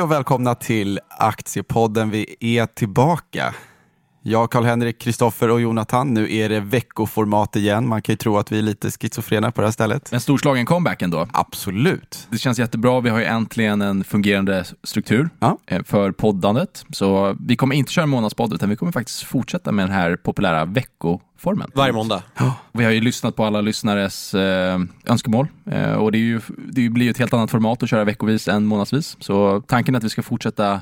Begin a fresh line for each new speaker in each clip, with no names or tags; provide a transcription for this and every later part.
Hej och välkomna till Aktiepodden. Vi är tillbaka. Jag, Karl-Henrik, Kristoffer och Jonathan. Nu är det veckoformat igen. Man kan ju tro att vi är lite schizofrena på det här stället.
En storslagen comeback ändå.
Absolut.
Det känns jättebra. Vi har ju äntligen en fungerande struktur
Ja.
eh, för poddandet. Så vi kommer inte köra månadspodd, utan vi kommer faktiskt fortsätta med den här populära veckoformen.
Varje måndag.
Vi har ju lyssnat på alla lyssnares eh, önskemål eh, och det, är ju, det blir ju ett helt annat format att köra veckovis än månadsvis. Så tanken är att vi ska fortsätta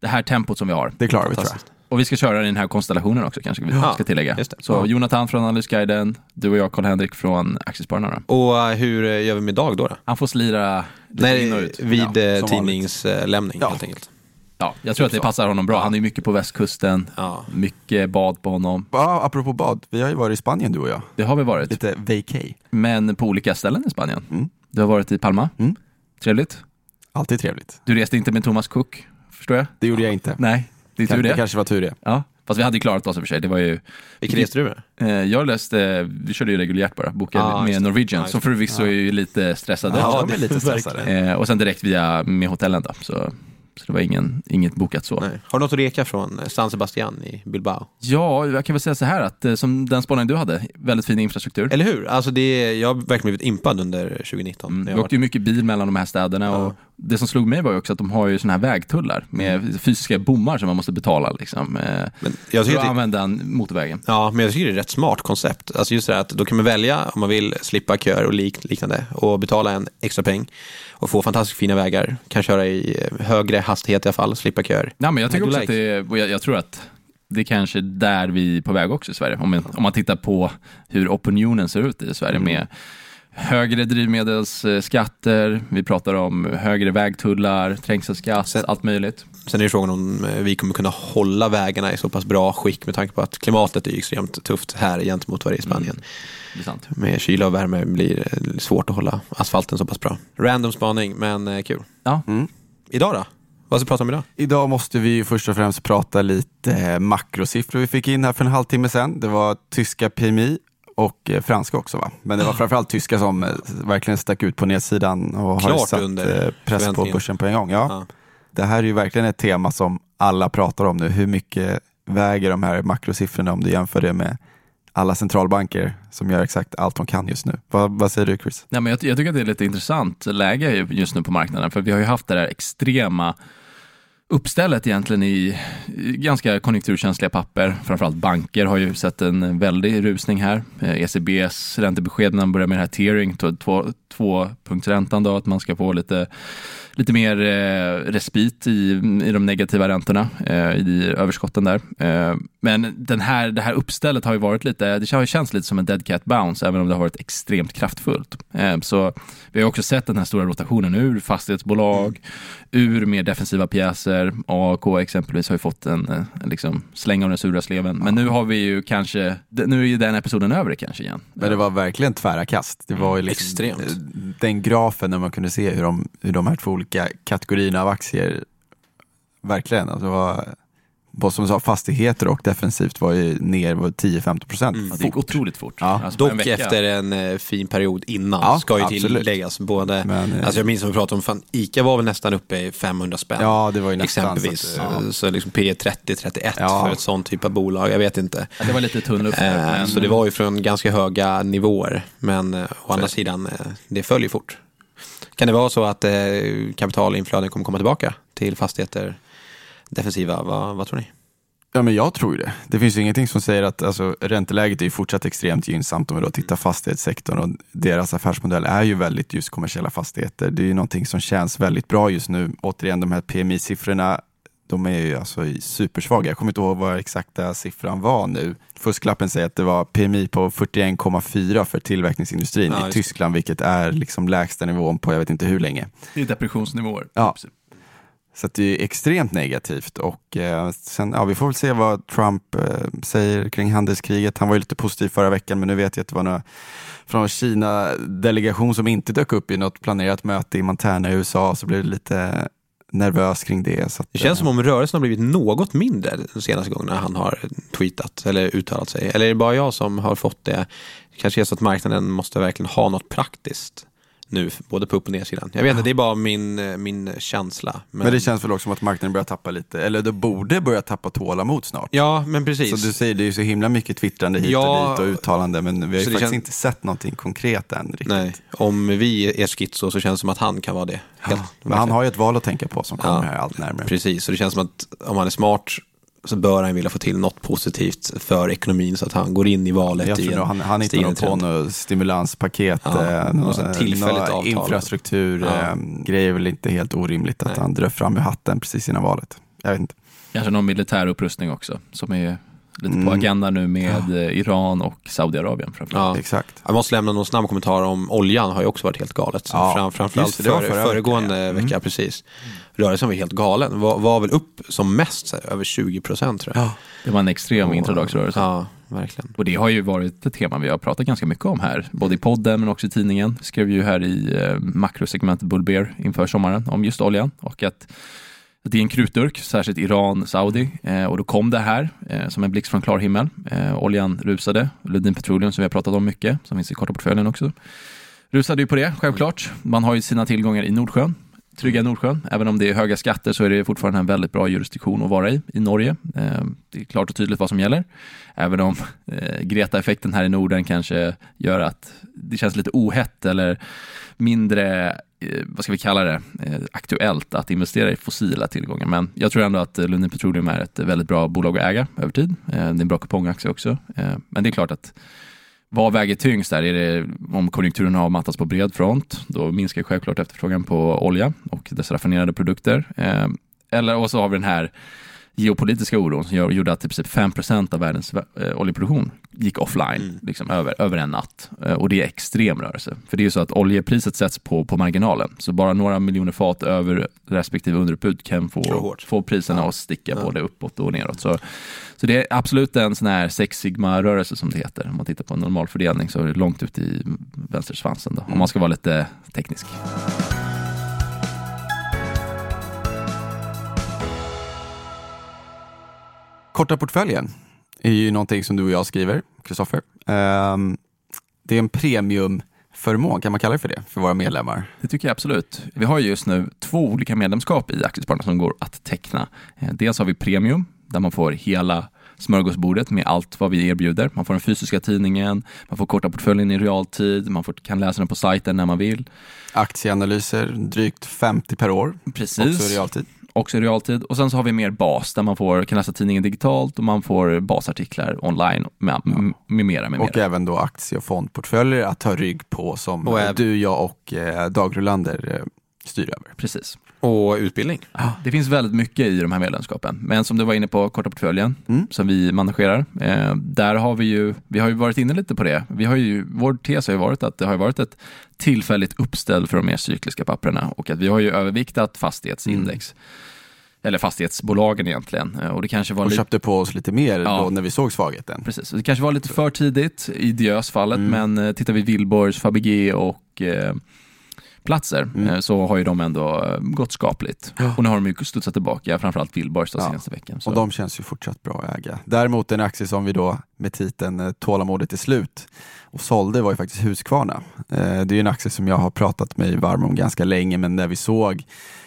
det här tempot som vi har.
Det klarar vi tror jag.
Och vi ska köra den i den här konstellationen också kanske vi
Ja,
ska tillägga.
just det.
Så
Ja.
Jonathan från Analysguiden, du och jag Karl-Henrik från Aktiespararna.
Och eh, hur eh, gör vi med Dag då? då?
Han får slira lite in och
Nej,
ut.
vid
Ja,
eh, tidningslämning
Ja.
helt enkelt.
Ja, jag tror att det passar honom bra. Han är mycket på västkusten,
Ja.
mycket bad på honom.
Ja, apropå bad, vi har ju varit i Spanien du och jag.
Det har vi varit,
Lite vacay.
men på olika ställen i Spanien.
Mm.
Du har varit i Palma,
Mm.
trevligt.
Alltid trevligt.
Du reste inte med Thomas Cook, förstår jag?
Det gjorde jag inte.
Nej, det är tur
det
det.
kanske var tur det.
Ja, fast vi hade ju klarat oss i och för sig. Det var ju,
Vilken reste du med?
eh, jag läste, vi körde ju reguljärt bara, bokade
just
med. Norwegian,
just
som förvisso är ju lite stressade.
Ja,
Ja,
de är lite stressade.
Eh, och sen direkt via med hotellen då. Så, så det var ingen, inget bokat så.
Nej. Har du något att reka från eh, San Sebastian i Bilbao?
Ja, jag kan väl säga så här att eh, som den spaningen du hade, väldigt fin infrastruktur.
Eller hur? Alltså det, jag har verkligen blivit impad under 2019.
Mm,
jag
åkte ju mycket bil mellan de här städerna
Ja.
och det som slog mig var ju också att de har ju sådana här vägtullar med
Mm.
fysiska bommar som man måste betala liksom. eh,
Men jag
För
tycker
att
att det,
använda en motorvägen.
ja, men jag tycker det är ett rätt smart koncept. Alltså just det här att då kan man välja om man vill slippa köer och lik, liknande och betala en extra peng och få fantastiskt fina vägar. Kan köra i högre hastighet i alla fall, slippa köer.
Nej, men jag tycker också att det är, och jag, jag tror att det är kanske där vi är på väg också i Sverige. Om man, om man tittar på hur opinionen ser ut i Sverige
Mm.
med högre drivmedelsskatter, vi pratar om högre vägtullar, trängselskatt,
Sen-
allt möjligt.
Sen är det frågan om eh, vi kommer kunna hålla vägarna i så pass bra skick med tanke på att klimatet är extremt tufft här gentemot vad det är i Spanien.
Det är sant.
Med kyla och värme blir det svårt att hålla asfalten så pass bra. Random spaning, men eh, kul.
Ja.
Mm.
Idag då? Vad ska vi prata om idag?
Idag måste vi ju först och främst prata lite eh, makrosiffror vi fick in här för en halvtimme sedan. Det var tyska PMI och eh, franska också va? Men det var framförallt tyska som eh, verkligen stack ut på nedsidan och har
Klart
satt
under
eh, press på börsen på en gång. Ja.
Ja.
Det här är ju verkligen ett tema som alla pratar om nu. Hur mycket väger de här makrosiffrorna om du jämför det med alla centralbanker som gör exakt allt de kan just nu. Vad, vad säger du Chris?
Nej, men jag, jag tycker att det är lite intressant läge just nu på marknaden, för vi har ju haft det där extrema uppstället egentligen i, ganska konjunkturkänsliga papper. Framförallt banker har ju sett en väldig rusning här. Eh, ECBs räntebesked när man börjar med det här tearing, två, två, tvåpunktsräntan då, att man ska få lite, lite mer eh, respit i, i de negativa räntorna, eh, i överskotten där. Eh, men den här, det här uppstället har ju varit lite, det har ju känts lite som en dead cat bounce, även om det har varit extremt kraftfullt. Eh, så vi har också sett den här stora rotationen ur fastighetsbolag, ur mer defensiva pjäser. AAK exempelvis har ju fått en, eh, en liksom släng av den sura sleven. Men nu har vi ju kanske, nu är ju den episoden över kanske igen.
Men det var verkligen tvära kast. Det var ju liksom,
Extremt.
eh, Den grafen när man kunde se hur de, hur de här två olika kategorierna av aktier verkligen, alltså det var, vad som sa, fastigheter och defensivt var ju ner var 10-15 procent.
Mm.
Det gick otroligt fort.
Ja.
Alltså på en
Dock
vecka.
efter en eh, fin period innan,
Ja,
ska ju
absolut.
tilläggas. Både,
Men, eh,
alltså jag minns som vi pratade om, fan, ICA var väl nästan uppe i 500 spänn.
Ja, det var ju nästan.
Exempelvis.
Så att,
Så,
ja.
liksom P 30-31
Ja.
för ett sånt typ av bolag, jag vet inte.
Ja, det var lite tunn luft
Eh, Så det var ju från ganska höga nivåer, men eh, å andra
Så-
sidan, eh, det följer fort. Kan det vara så att eh, kapitalinflöden kommer komma tillbaka till fastigheter defensiva? Vad, vad tror ni?
Ja, men jag tror det. Det finns ju ingenting som säger att alltså, ränteläget är ju fortsatt extremt gynnsamt om vi då tittar fastighetssektorn och deras affärsmodell är ju väldigt just kommersiella fastigheter. Det är ju någonting som känns väldigt bra just nu. Återigen, de här PMI-siffrorna, de är ju alltså supersvaga. Jag kommer inte ihåg vad exakta siffran var nu. Fusklappen säger att det var PMI på 41,4 för tillverkningsindustrin
Ja,
i. Tyskland, vilket är liksom lägsta nivån på jag vet inte hur länge.
Det är depressionsnivåer.
Ja. Så det är extremt negativt och eh, sen, ja, vi får väl se vad Trump eh, säger kring handelskriget. Han var ju lite positiv förra veckan men nu vet jag att det var några från Kina-delegation som inte dök upp i något planerat möte i Montana i USA så blev det lite nervös kring det. Så att,
Det känns
eh,
som om rörelsen har blivit något mindre de senaste gångerna han har tweetat eller uttalat sig. Eller är det bara jag som har fått det? Det kanske är så att marknaden måste verkligen ha något praktiskt nu, både på upp och nedsidan. Jag vet inte, det är bara min, eh, min känsla. Men,
Men det känns väl också som att marknaden börjar tappa lite, eller det borde börja tappa tålamod snart.
Ja, men precis.
Så du säger, det är ju så himla mycket twittrande hit
Ja,
och dit och uttalande, men vi har ju faktiskt
kän-
inte sett någonting konkret än riktigt.
Nej, om vi är schizo så känns det som att han kan vara det. Helt,
Men han har ju ett val att tänka på som kommer
Ja.
här allt närmare.
Precis, så det känns som att om han är smart så bör han vilja få till något positivt för ekonomin så att han går in i valet
Jag
i
tror
en
nog han, han hittar på något stimulanspaket,
Ja,
eh,
något tillfälligt avtal.
infrastruktur,
Ja.
eh, grejer är väl inte helt orimligt att
Nej.
han drar fram ur hatten precis innan valet. Jag vet inte.
Kanske någon militär upprustning också, som är lite
Mm.
på agendan nu med eh, Iran och Saudiarabien.
Ja.
Exakt.
Jag måste lämna någon snabb kommentar om oljan har ju också varit helt galet.
Ja,
Fram, framförallt
just det, förra
föregående
ja.
vecka,
Mm.
precis. Rörelsen var helt galen, var, var väl upp som mest, här, över 20 procent tror jag.
Det var en extrem
Och-
introdagsrörelse.
Ja, verkligen.
Och det har ju varit ett tema vi har pratat ganska mycket om här, både i podden men också i tidningen. Vi skrev ju här i eh, makrosegmentet Bull Bear inför sommaren om just oljan och att det är en krutdurk, särskilt Iran, Saudi. Eh, och då kom det här eh, som en blixt från klar himmel. Eh, oljan rusade, Lundin Petroleum som vi har pratat om mycket, som finns i korta portföljen också. Rusade ju på det, självklart. Man har ju sina tillgångar i Nordsjön, trygga Nordsjön. Även om det är höga skatter så är det fortfarande en väldigt bra jurisdiktion att vara i, i Norge. Eh, det är klart och tydligt vad som gäller. Även om eh, Greta-effekten här i Norden kanske gör att det känns lite ohett eller mindre, eh, vad ska vi kalla det, aktuellt att investera i fossila tillgångar. Men jag tror ändå att Lundin Petroleum är ett väldigt bra bolag att äga över tid. Det är en bra kupongaktie också. Men det är klart att vad väger tyngst där? Är det om konjunkturen har mattats på bred front, då minskar självklart efterfrågan på olja och dess raffinerade produkter. Eh, eller och så har vi den här geopolitiska oron som gjorde att typ 5% av världens eh, oljeproduktion gick offline
Mm.
liksom, över, över en natt. Eh, och det är extrem rörelse. För det är ju så att oljepriset sätts på, på marginalen. Så bara några miljoner fat över respektive underutbud kan få, få priserna
Ja.
att sticka
Ja.
både uppåt och neråt. Så, så det är absolut en sån här sex sigma-rörelse som det heter. Om man tittar på en normal fördelning så är det långt ut i vänstersvansen då, om man ska vara lite teknisk.
Korta portföljen är ju någonting som du och jag skriver, Kristoffer. Ehm, det är en premiumförmån, kan man kalla det för det, för våra medlemmar?
Det tycker jag absolut. Vi har ju just nu två olika medlemskap i Aktiespararna som går att teckna. Eh, Dels har vi Premium, där man får hela smörgåsbordet med allt vad vi erbjuder. Man får den fysiska tidningen, man får korta portföljen i realtid, man får, kan läsa den på sajten när man vill.
Aktieanalyser, drygt 50 per år,
Precis.
också i realtid.
Också i realtid. Och sen så har vi mer bas där man får, kan läsa tidningen digitalt och man får basartiklar online med, med mera. Med
Och
mera.
även då aktie och fondportföljer att ta rygg på som
Och
du, jag och eh, Dag Rolander eh, styr över.
Precis.
Och utbildning.
Det finns väldigt mycket i de här medlemskapen. Men som du var inne på, korta portföljen,
Mm.
som vi managerar, eh, där har vi ju, vi har ju varit inne lite på det. Vi har ju, vår tes har ju varit att det har varit ett tillfälligt uppställ för de mer cykliska papperna och att vi har ju överviktat fastighetsindex. Eller fastighetsbolagen egentligen. Eh, Och det kanske var
Och köpte på oss lite mer
Ja.
då när vi såg svagheten.
Precis, det kanske var lite för tidigt i Diös-fallet,
Mm.
men eh, tittar vi Wihlborgs, Fabege och eh, Platser
Mm.
eh, så har ju de ändå eh, gått skapligt.
Ja.
Och nu har de ju studsat tillbaka, framförallt Wihlborgs
Ja.
senaste veckan. Så.
Och de känns ju fortsatt bra att äga. Däremot en aktie som vi då med titeln eh, Tålamodet är slut och sålde var ju faktiskt Husqvarna. Det är ju en aktie som jag har pratat mig varm om ganska länge men när vi såg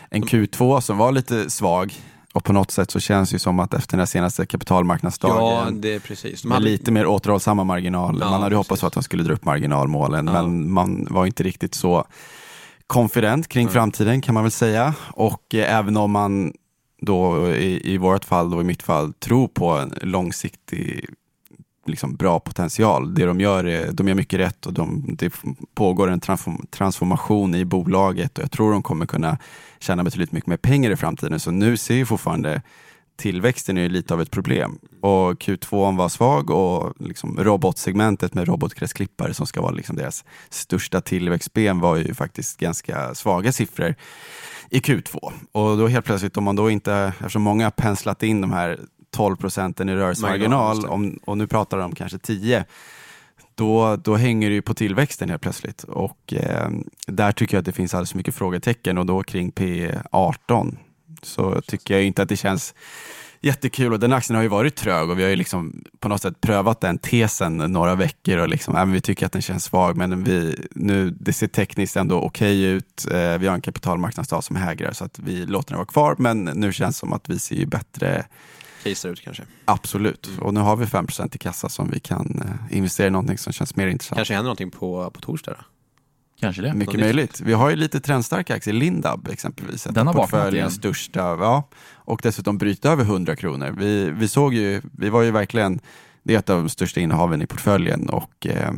en Q2 som var lite svag och på något sätt så känns det ju som att efter den här senaste
Ja,
kapitalmarknadsdagen
det är precis. De
med
hade-
lite mer återhållsamma marginaler.
Ja,
man hade ju
precis.
hoppats att de skulle dra upp marginalmålen
Ja.
men man var inte riktigt så confident kring
Mm.
framtiden kan man väl säga. Och eh, även om man då i, i vårt fall, då i mitt fall, tror på en långsiktig liksom bra potential. Det de gör är, de gör mycket rätt och de, det pågår en transform, transformation i bolaget och jag tror de kommer kunna tjäna betydligt mycket mer pengar i framtiden. Så nu ser ju fortfarande tillväxten är lite av ett problem. Och Q2 var svag och liksom robotsegmentet med robotgräsklippare som ska vara liksom deras största tillväxtben var ju faktiskt ganska svaga siffror i Q2. Och då helt plötsligt om man då inte, eftersom många har penslat in de här 12 procenten i rörelsemarginal
Marginal,
om, och nu pratar de om kanske 10 då, då hänger det ju på tillväxten helt plötsligt. Och eh, där tycker jag att det finns alldeles för mycket frågetecken och då kring P 18 så tycker jag inte att det känns jättekul och den aktien har ju varit trög och vi har ju liksom på något sätt prövat den tesen några veckor och liksom, äh, vi tycker att den känns svag men vi, nu, det ser tekniskt ändå okej ut. Eh, vi har en kapitalmarknadsdag som hägrar så att vi låter den vara kvar men nu känns det som att vi ser ju bättre
Casear ut kanske.
Absolut, och nu har vi 5% i kassa som vi kan eh, investera i någonting som känns mer intressant.
Kanske händer någonting på, på torsdag då?
Kanske det.
Mycket möjligt. Vi har ju lite trendstarka aktier, Lindab exempelvis.
Den har vaknat.
Portföljens största, ja. Och dessutom bryta över 100 kronor. Vi, vi såg ju, vi var ju verkligen, det är ett av de största innehaven i portföljen och eh,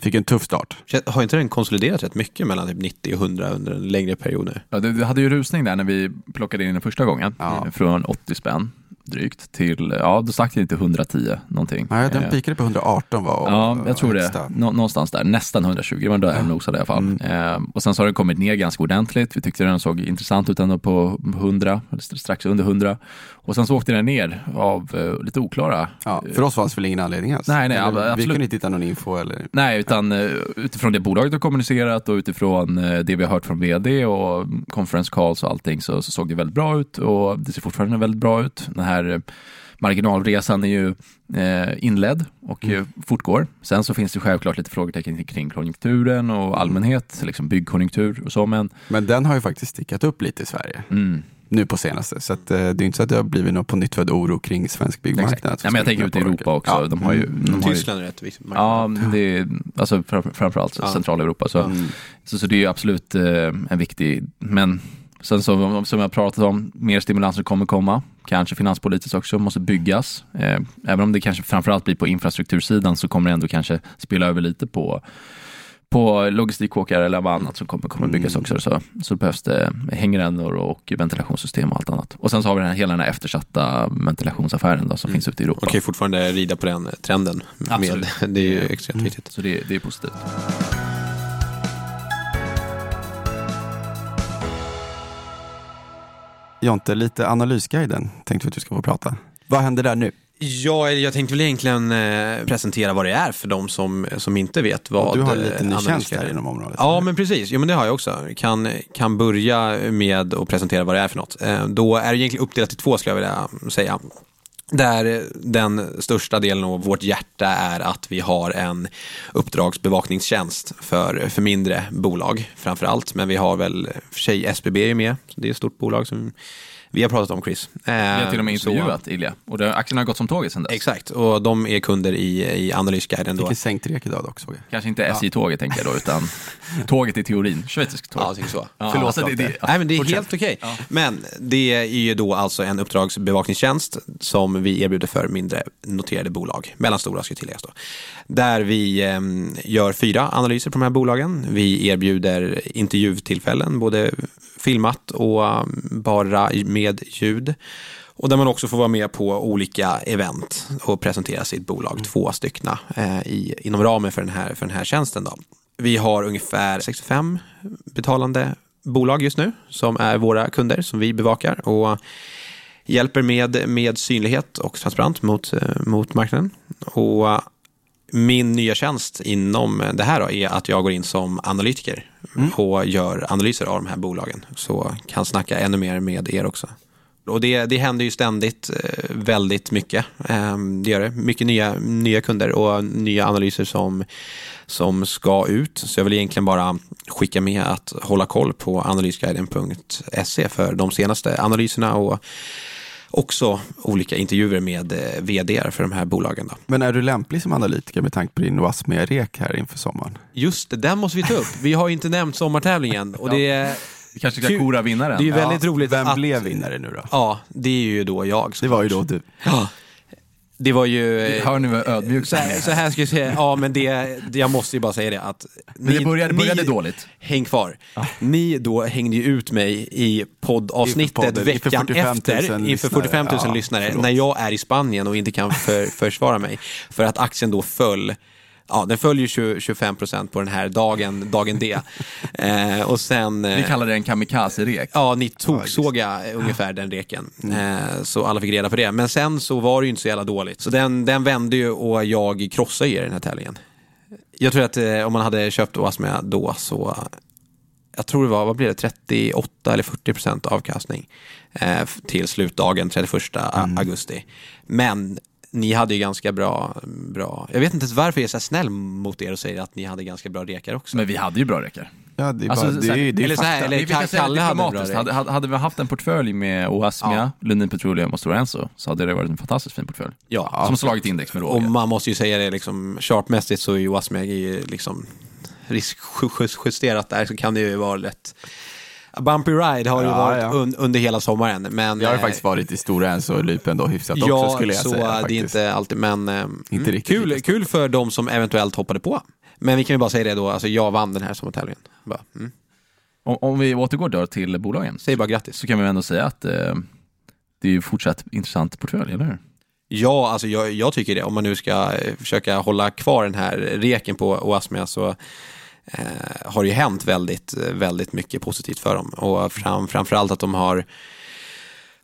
fick en tuff start.
Har inte den konsoliderat rätt mycket mellan typ 90 och 100 under en längre period nu?
Ja, det, det hade ju rusning där när vi plockade in den första gången.
Ja.
Från 80 spänn drygt till, ja då stack det inte 110 någonting.
Nej, den
Eh,
pikade på 118 var
Ja, jag tror det. Nå- någonstans där, nästan 120, men då är den nosade i alla fall.
Mm.
Eh, och sen så har den kommit ner ganska ordentligt. Vi tyckte den såg intressant ut ändå på 100, eller st- strax under 100. Och sen så åkte den ner av eh, lite oklara
Ja, för oss fanns väl ingen anledning alls?
Nej, nej,
Eller, Vi
absolut.
kunde inte hitta någon info eller?
Nej, utan eh, utifrån det bolaget har kommunicerat och utifrån eh, det vi har hört från vd och conference calls och allting så, så såg det väldigt bra ut och det ser fortfarande väldigt bra ut. Den här eh, marginalresan är ju eh, inledd och
Mm.
eh, fortgår. Sen så finns det självklart lite frågetecken kring konjunkturen och allmänhet, liksom byggkonjunktur och så, men
Men den har ju faktiskt stickat upp lite i Sverige
mm,
nu på senaste. Så att, eh, det är inte så att det har blivit någon på nytt född oro kring svensk byggmarknad.
Ja, men jag tänker ut i Europa också.
Ja.
De har ju,
Mm.
de har ju
Tyskland är rätt viktigt.
Ja, det är, alltså fram- framförallt
Ja.
Centraleuropa. Så,
Mm.
så, så det är ju absolut eh, en viktig, men sen så som jag pratat om, mer stimulanser kommer komma. Kanske finanspolitiskt också, måste byggas. Eh, även om det kanske framförallt blir på infrastruktursidan så kommer det ändå kanske spela över lite på på logistikkåkar eller vad annat som kommer, kommer byggas
Mm.
också så, så behövs det hängrännor och ventilationssystem och allt annat. Och sen så har vi den här, hela den här eftersatta ventilationsaffären då, som
Mm.
finns ute i Europa.
Ju fortfarande rida på den trenden. Med,
Absolut.
det är ju
Mm.
extremt viktigt.
Så det, det är positivt.
Jonte, lite Analysguiden tänkte vi att du ska få prata. Vad händer där nu?
Ja, jag tänkte väl egentligen eh, presentera vad det är för de som, som inte vet vad
du har lite
eh,
ny
analytiker
tjänst här
är.
inom området.
Ja, men precis. Jo, men det har jag också. Kan, kan börja med att presentera vad det är för något. Eh, Då är det egentligen uppdelat i två, skulle jag vilja säga. Där den största delen av vårt hjärta är att vi har en uppdragsbevakningstjänst för, för mindre bolag framför allt. Men vi har väl, för sig SBB är med, det är ett stort bolag som vi har pratat om Chris.
Vi har till och med
Så-
intervjuat Ilja och det, aktien har gått som tåget sedan dess.
Exakt, och de är kunder i, i Analysguiden då.
Fick sänkt rek idag dock såg jag.
Kanske inte SJ-tåget tänker jag då, utan tåget i teorin, schweiziskt tåg.
Ja, jag så.
Ja,
Förlåt,
alltså det, det,
Jonte.
Nej, men det är
fortsätt.
helt okej.
Ja.
Men det är ju då alltså en uppdragsbevakningstjänst som vi erbjuder för mindre noterade bolag, mellanstora ska tilläggas då. Där vi eh, gör fyra analyser på de här bolagen. Vi erbjuder intervjutillfällen, både filmat och eh, bara med ljud. Och där man också får vara med på olika event och presentera sitt bolag, två styckna eh, i, inom ramen för den, här, för den här tjänsten. Då. Vi har ungefär 65 betalande bolag just nu som är våra kunder som vi bevakar och hjälper med, med synlighet och transparent mot, eh, mot marknaden. Och min nya tjänst inom det här då är att jag går in som analytiker och gör analyser av de här bolagen. Så kan snacka ännu mer med er också. Och det, det händer ju ständigt eh, väldigt mycket. Eh, Det gör det. Mycket nya, nya kunder och nya analyser som, som ska ut. Så jag vill egentligen bara skicka med att hålla koll på analysguiden.se för de senaste analyserna och också olika intervjuer med eh, vd för de här bolagen. Då.
Men är du lämplig som analytiker med tanke på din Wasmia-rek här inför sommaren?
Just det, den måste vi ta upp. Vi har ju inte nämnt sommartävlingen och det, är-
Vi kanske ska kora vinnaren.
det är ju väldigt roligt
Vem
att...
blev vinnare nu då?
Ja, det är ju då jag.
Det var ju då du.
Ja. Det var ju... eh,
Hör ni vad ödmjuk
Så här, så här ska jag säga, ja men det, jag måste ju bara säga det att...
Men det började, började
ni,
dåligt.
Häng kvar. Ni då hängde ju ut mig i poddavsnittet
podden,
veckan
45 000
efter, inför 45 000
lyssnare.
lyssnare,
Ja, förlåt.
när jag är i Spanien och inte kan för, försvara mig. För att aktien då föll Ja, den föll ju 20, 25% på den här dagen, dagen D. Eh, och sen... eh,
Vi kallar det en kamikaze-rek.
Ja, ni toksåga ungefär den reken. Eh, så alla fick reda på det. Men sen så var det ju inte så jävla dåligt. Så den, den vände ju och jag krossade er i den här tävlingen. Jag tror att eh, om man hade köpt Oasmia då så jag tror det var, vad blir det, 38 eller 40 procent avkastning eh, till slutdagen 31
Mm.
augusti. Men ni hade ju ganska bra, bra, jag vet inte ens varför jag är så snäll mot er och säger att ni hade ganska bra rekar också.
Men vi hade ju bra räckor.
Ja, det är,
Alltså,
bara, det är, ju- det är
eller så här,
fakta.
eller- Kalle hade bra
diplomatiskt,
räkor.
hade, hade, hade vi haft en portfölj med Oasmia, Lundin Petroleum och Stora Enso så hade det varit en fantastiskt fin portfölj.
Ja,
Som slagit index med
och
råge.
man måste ju säga det liksom, chartmässigt så är ju Wasmeg liksom riskjusterat där så kan det ju vara lätt Bumpy ride har ju
Ja,
varit
ja.
Un, under hela sommaren. Men,
Jag har ju
eh,
faktiskt varit i Stora Enso och Lypen då hyfsat
ja,
också skulle jag
så
säga.
det är inte alltid, men eh,
Inte
mm,
riktigt
kul,
lika
kul för de som eventuellt hoppade på. Men vi kan ju bara säga det då, alltså jag vann den här sommartävlingen. Bara, mm.
Om, om vi återgår då till bolagen
Säg bara grattis.
så kan vi ändå säga att eh, det är ju fortsatt intressant portfölj, eller hur?
Ja, alltså jag, jag tycker det. Om man nu ska eh, försöka hålla kvar den här reken på Oasmia så har det ju hänt väldigt, eh, väldigt mycket positivt för dem. Och fram, framförallt att de har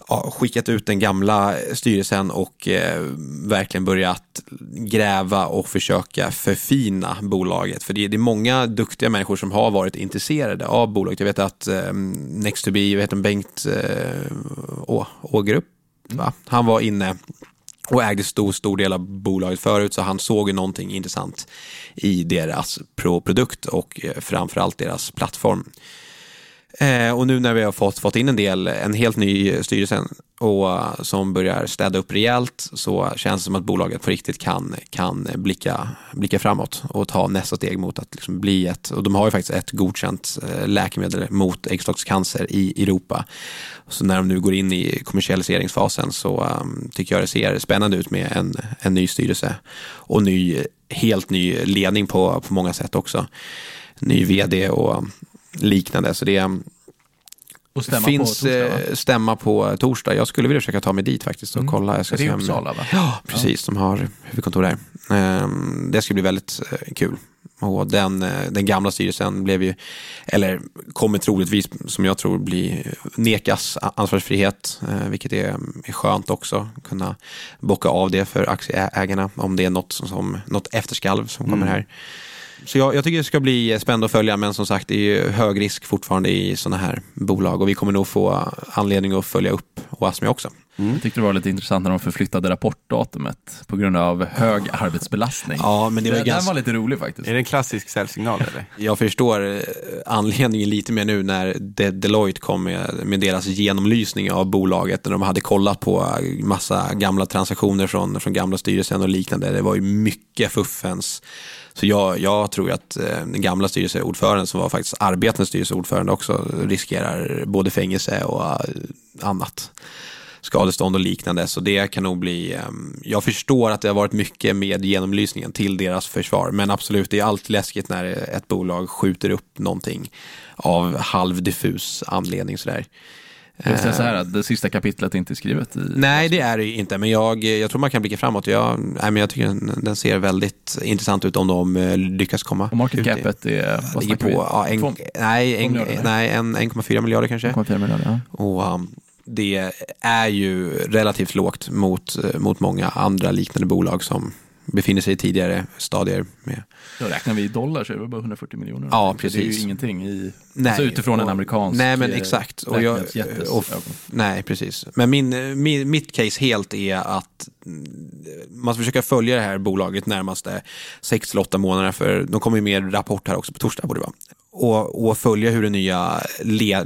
ja, skickat ut den gamla styrelsen och eh, verkligen börjat gräva och försöka förfina bolaget. För det, det är många duktiga människor som har varit intresserade av bolaget. Jag vet att eh, Next to be, jag vet om Bengt eh, Å, Ågerup, va? han var inne och ägde stor, stor del av bolaget förut så han såg ju någonting intressant i deras produkt och eh, framförallt deras plattform. Eh, och nu när vi har fått, fått in en del, en helt ny styrelse och eh, som börjar städa upp rejält så känns det som att bolaget på riktigt kan, kan blicka, blicka framåt och ta nästa steg mot att liksom bli ett, och de har ju faktiskt ett godkänt eh, läkemedel mot äggstockscancer i Europa. Så när de nu går in i kommersialiseringsfasen så um, tycker jag det ser spännande ut med en, en ny styrelse och ny, helt ny ledning på, på många sätt också. Ny vd och liknande. Så det finns
på torsdag,
eh, stämma på torsdag. Jag skulle vilja försöka ta mig dit faktiskt och
Mm.
kolla. Jag ska
Är det
om-
Uppsala, va?
Ja, precis. De har huvudkontor där. Ehm, Det ska bli väldigt eh, kul. Och den, eh, den gamla styrelsen blev ju, eller kommer troligtvis, som jag tror, bli nekas ansvarsfrihet, vilket är, är skönt också. Kunna bocka av det för aktieägarna om det är något, som- som, något efterskalv som kommer
Mm.
här. Så jag, jag tycker det ska bli spännande att följa, men som sagt det är ju hög risk fortfarande i sådana här bolag och vi kommer nog få anledning att följa upp Oasmi också.
Jag tyckte det var lite intressant när de förflyttade rapportdatumet på grund av hög arbetsbelastning.
Ja, men det var
den, den
ganska...
var lite rolig faktiskt.
Är det en klassisk säljsignal eller?
Jag förstår eh, anledningen lite mer nu när De- Deloitte kom med, med deras genomlysning av bolaget när de hade kollat på eh, massa gamla transaktioner från, från gamla styrelsen och liknande. Det var ju mycket fuffens. Så jag, jag tror att eh, den gamla styrelseordföranden som var faktiskt arbetande styrelseordförande också riskerar både fängelse och eh, annat skadestånd och liknande. Så det kan nog bli, eh, jag förstår att det har varit mycket med genomlysningen till deras försvar. Men absolut, det är alltid läskigt när ett bolag skjuter upp någonting av halvdiffus anledning sådär.
Jag säga så här att det sista kapitlet är inte skrivet i...
Nej, det är det inte, men jag, jag tror man kan blicka framåt. Jag, nej, men jag tycker den, den ser väldigt intressant ut om de eh, lyckas komma
Och market capet är, vad
ligger på
vi?
ja, en,
Två-
nej, en, nej, en 1,4 miljarder kanske.
2,4 miljarder, ja.
Och um, det är ju relativt lågt mot, eh, mot många andra liknande bolag som befinner sig i tidigare stadier. Med.
Då räknar vi i dollar så är det bara 140 miljoner.
Ja,
Så Det är ju
precis.
ingenting i...
Nej,
alltså utifrån en
och-
amerikansk
Nej, men
eh,
exakt. Och jag, och, nej, precis. Men min, min, mitt case helt är att mm, man ska försöka följa det här bolaget närmaste 6-8 månader för de kommer ju med rapport här också på torsdag borde det vara. Och, och följa hur den nya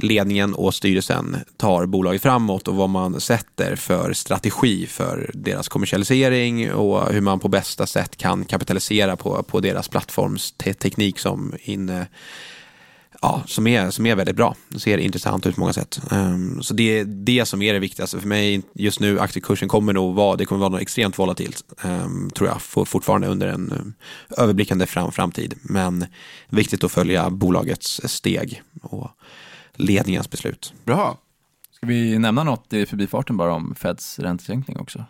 ledningen och styrelsen tar bolaget framåt och vad man sätter för strategi för deras kommersialisering och hur man på bästa sätt kan kapitalisera på, på deras plattformsteknik som inne ja, som, är, som är väldigt bra. Det ser intressant ut på många sätt. Um, så det är det som är det viktigaste för mig just nu. Aktiekursen kommer nog vara, det kommer vara något extremt volatilt, um, tror jag, for, fortfarande under en um, överblickande fram, framtid. Men viktigt att följa bolagets steg och ledningens beslut.
Bra.
Ska vi nämna något i förbifarten bara om Feds räntesänkning också?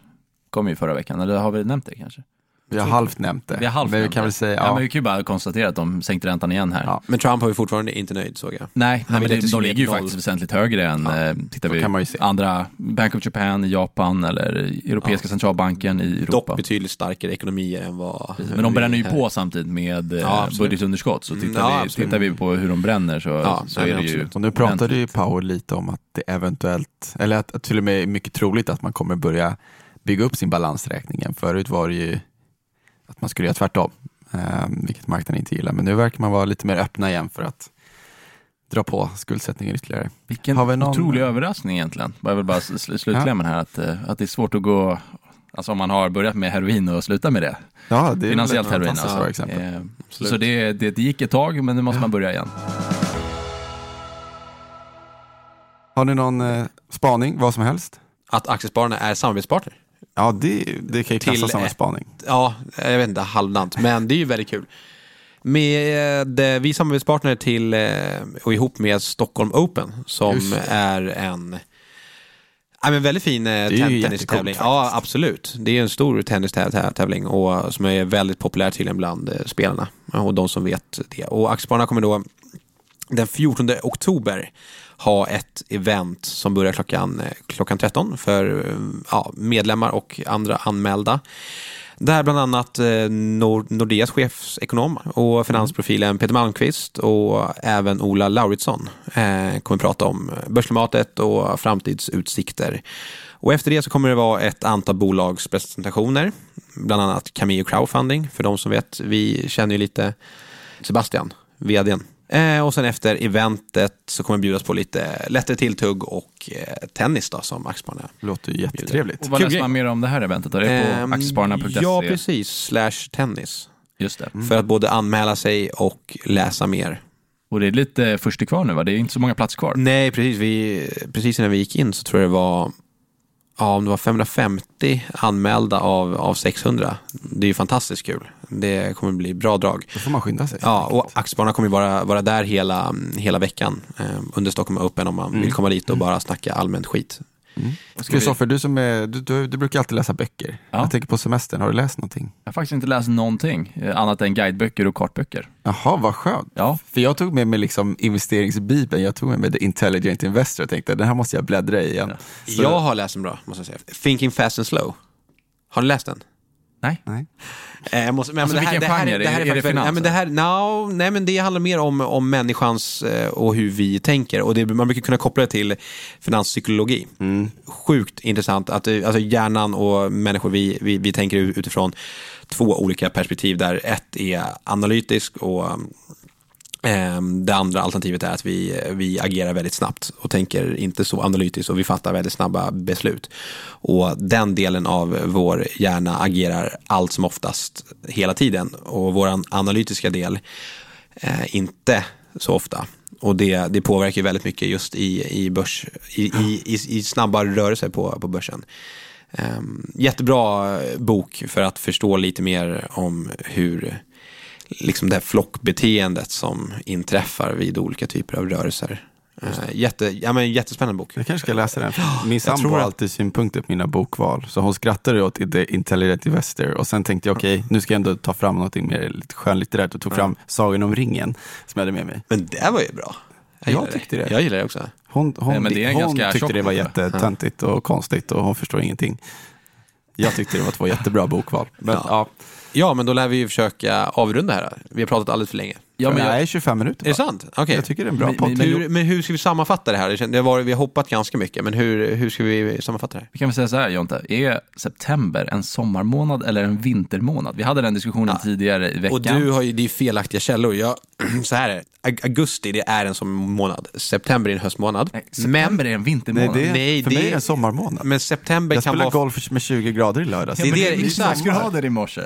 Kom ju förra veckan, eller har vi nämnt det kanske?
Vi har halvt nämnt det.
Vi har halvt
men vi
nämnt
kan
det.
väl säga,
ja.
ja,
men vi kan ju bara konstatera att de sänkte räntan igen här.
Ja.
Men Trump har ju fortfarande inte nöjd såg jag.
Nej, nej men det, de ligger ju
noll.
faktiskt väsentligt högre än, eh, tittar vi,
kan man ju se.
andra, Bank of Japan, Japan eller Europeiska centralbanken i Europa.
Dock betydligt starkare ekonomier än vad...
Men de bränner ju
här-
på samtidigt med eh,
Ja, absolut.
budgetunderskott. Så tittar,
ja,
vi, tittar vi på hur de bränner så,
Ja,
så
nej,
är det ju...
Och nu pratade ju. Powell lite om att det eventuellt, eller att, att till och med är mycket troligt att man kommer börja bygga upp sin balansräkning igen. Förut var det ju att man skulle göra tvärtom, eh, vilket marknaden inte gillar. Men nu verkar man vara lite mer öppna igen för att dra på skuldsättningen ytterligare.
Vilken
Har vi någon-
otrolig överraskning egentligen. Jag vill bara sl- slutklämmen här att, eh, att det är svårt att gå, alltså om man har börjat med heroin och sluta med det.
Ja, det är
Finansiellt heroin alltså.
exempel.
Eh. Så det, det, det gick ett tag men nu måste man börja igen.
Har ni någon eh, spaning, vad som helst?
Att Aktiespararna är samarbetspartner.
Ja, det, det kan ju klassas som en spaning.
Ja, jag vet inte, halvdant, men det är ju väldigt kul. Med, eh, vi är samarbetspartner till eh, och ihop med Stockholm Open som är en Ja, men väldigt fin eh, tennistävling. Ja, absolut. Det är en stor tennistävling och som är väldigt populär tydligen bland spelarna och de som vet det. Och Aktiespararna kommer då den 14 oktober ha ett event som börjar klockan, eh, klockan 13 för eh, ja, medlemmar och andra anmälda. Där bland annat eh, Nord- Nordeas chefsekonom och finansprofilen Peter Malmqvist och även Ola Lauritsson kommer prata om börsklimatet och framtidsutsikter. Och efter det så kommer det vara ett antal bolagspresentationer, bland annat Cameo Crowdfunding, för de som vet. Vi känner ju lite Sebastian, vdn. Eh, och sen efter eventet så kommer det bjudas på lite lättare tilltugg och eh, tennis då som Aktiespararna
Låter ju jättetrevligt.
Och vad läser man mer om det här eventet? då? Det är på
Ehm,
aktiespararna.se?
Ja, precis. Slash tennis.
Just det.
För att både anmäla sig och läsa mer.
Och det är lite först till kvar nu va? Det är inte så många platser kvar.
Nej, precis. Vi, precis innan vi gick in så tror jag det var, ja, om det var 550 anmälda av, av 600. Det är ju fantastiskt kul. Det kommer bli bra drag.
Då får man skynda sig.
Ja, och Aktiespararna kommer ju vara, vara där hela, hela veckan eh, under Stockholm Open om man vill komma dit och bara snacka allmänt skit.
Kristoffer, du som är, du, du, du brukar alltid läsa böcker.
Ja.
Jag tänker på semestern, har du läst någonting?
Jag har faktiskt inte läst någonting eh, annat än guideböcker och kartböcker.
Jaha, vad skönt.
Ja,
För jag tog med mig liksom investeringsbibeln, jag tog med mig The Intelligent Investor och tänkte den här måste jag bläddra i igen. Så-
Jag har läst en bra, måste jag säga. Thinking Fast and Slow. Har ni läst den?
Nej.
Nej.
Eh, jag måste, men,
Alltså,
men det här,
vilken
det här,
genre?
det här
Är det
faktiskt väldigt-
finans,
ja, men det här, no, nej, men det handlar mer om, om människans eh, och hur vi tänker. Och det, man brukar kunna koppla det till finanspsykologi. Sjukt intressant att eh, alltså hjärnan och människor, vi, vi, vi tänker utifrån två olika perspektiv där ett är analytisk och Ehm, Ehm, det andra alternativet är att vi, vi agerar väldigt snabbt och tänker inte så analytiskt och vi fattar väldigt snabba beslut. Och den delen av vår hjärna agerar allt som oftast hela tiden och vår analytiska del eh, inte så ofta. Och det, det påverkar väldigt mycket just i, i, börs, i, i, i, i snabba rörelser på, på börsen. Eh, jättebra bok för att förstå lite mer om hur liksom det här flockbeteendet som inträffar vid olika typer av rörelser. Eh, jätte, ja, men jättespännande bok.
Jag kanske ska läsa den. Min sambo
tror
har
det.
alltid synpunkter på mina bokval. Så hon skrattade åt The Intelligent Investor och sen tänkte jag okej, nu ska jag ändå ta fram något mer lite skönlitterärt och tog fram Sagan om ringen som jag hade med mig.
Men det var ju bra.
Jag
gillar
tyckte det.
Jag gillar det också.
Hon, hon,
Nej, men det
hon tyckte det var jättetöntigt och konstigt och hon förstår ingenting. Jag tyckte det var två jättebra bokval. Men,
Ja.
ja.
Ja, men då lär vi ju försöka avrunda här. Vi har pratat alldeles för länge.
Ja, men jag,
Nej, 25 minuter
Är det sant? Okej.
Jag tycker det är en bra
Men-
podd.
men-
Hur, men hur ska vi sammanfatta det här? Det Det varit, vi har hoppat ganska mycket, men hur, hur ska vi sammanfatta det här?
vi kan väl säga så här Jonte, är september en sommarmånad eller en vintermånad? Vi hade den diskussionen tidigare i veckan.
Och du har ju, det är felaktiga källor. Jag, så här är det. Augusti det är en sommarmånad. September är en höstmånad.
Nej, september är en vintermånad.
Nej, det är,
Nej,
för
det-
mig är det en sommarmånad.
Men september
jag
kan
spelar
vara...
golf med 20 grader i lördags.
Ja,
det är
men
det,
det är
exakt.
minusgrader i morse.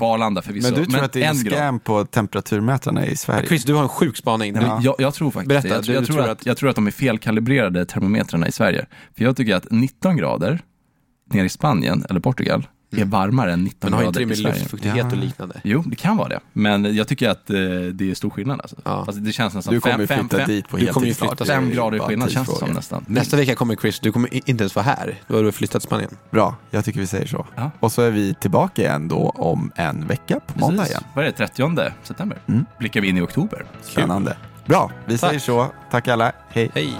På Arlanda förvisso.
Men du tror att det är en
en grad.
scam på temperaturmätarna i Sverige?
Chris, du har en sjuk spaning.
Men jag, jag tror faktiskt
Berätta,
det. Jag,
du-
jag,
du
tror
tror
att, jag tror att de är felkalibrerade termometrarna i Sverige. För jag tycker att 19 grader nere i Spanien eller Portugal är varmare än 19
Men har inte
grader
det
i
med
Sverige.
luftfuktighet och
Ja.
liknande?
Jo, det kan vara det. Men jag tycker att eh, det är stor skillnad. Alltså.
Ja.
Fast det känns nästan
Du kommer
fem,
flytta
fem,
dit på
du kommer ju
heltid snart.
fem grader skillnad känns det som nästan.
Nästa vecka kommer Chris, du kommer i- inte ens vara här. Då har du flyttat till Spanien.
Bra, jag tycker vi säger så.
Ja.
Och så är vi tillbaka igen då om en vecka på måndag igen.
Vad är det? 30 september?
Mm.
Blickar vi in i oktober.
Spännande. Bra, vi säger så. Tack alla. Hej.
Hej!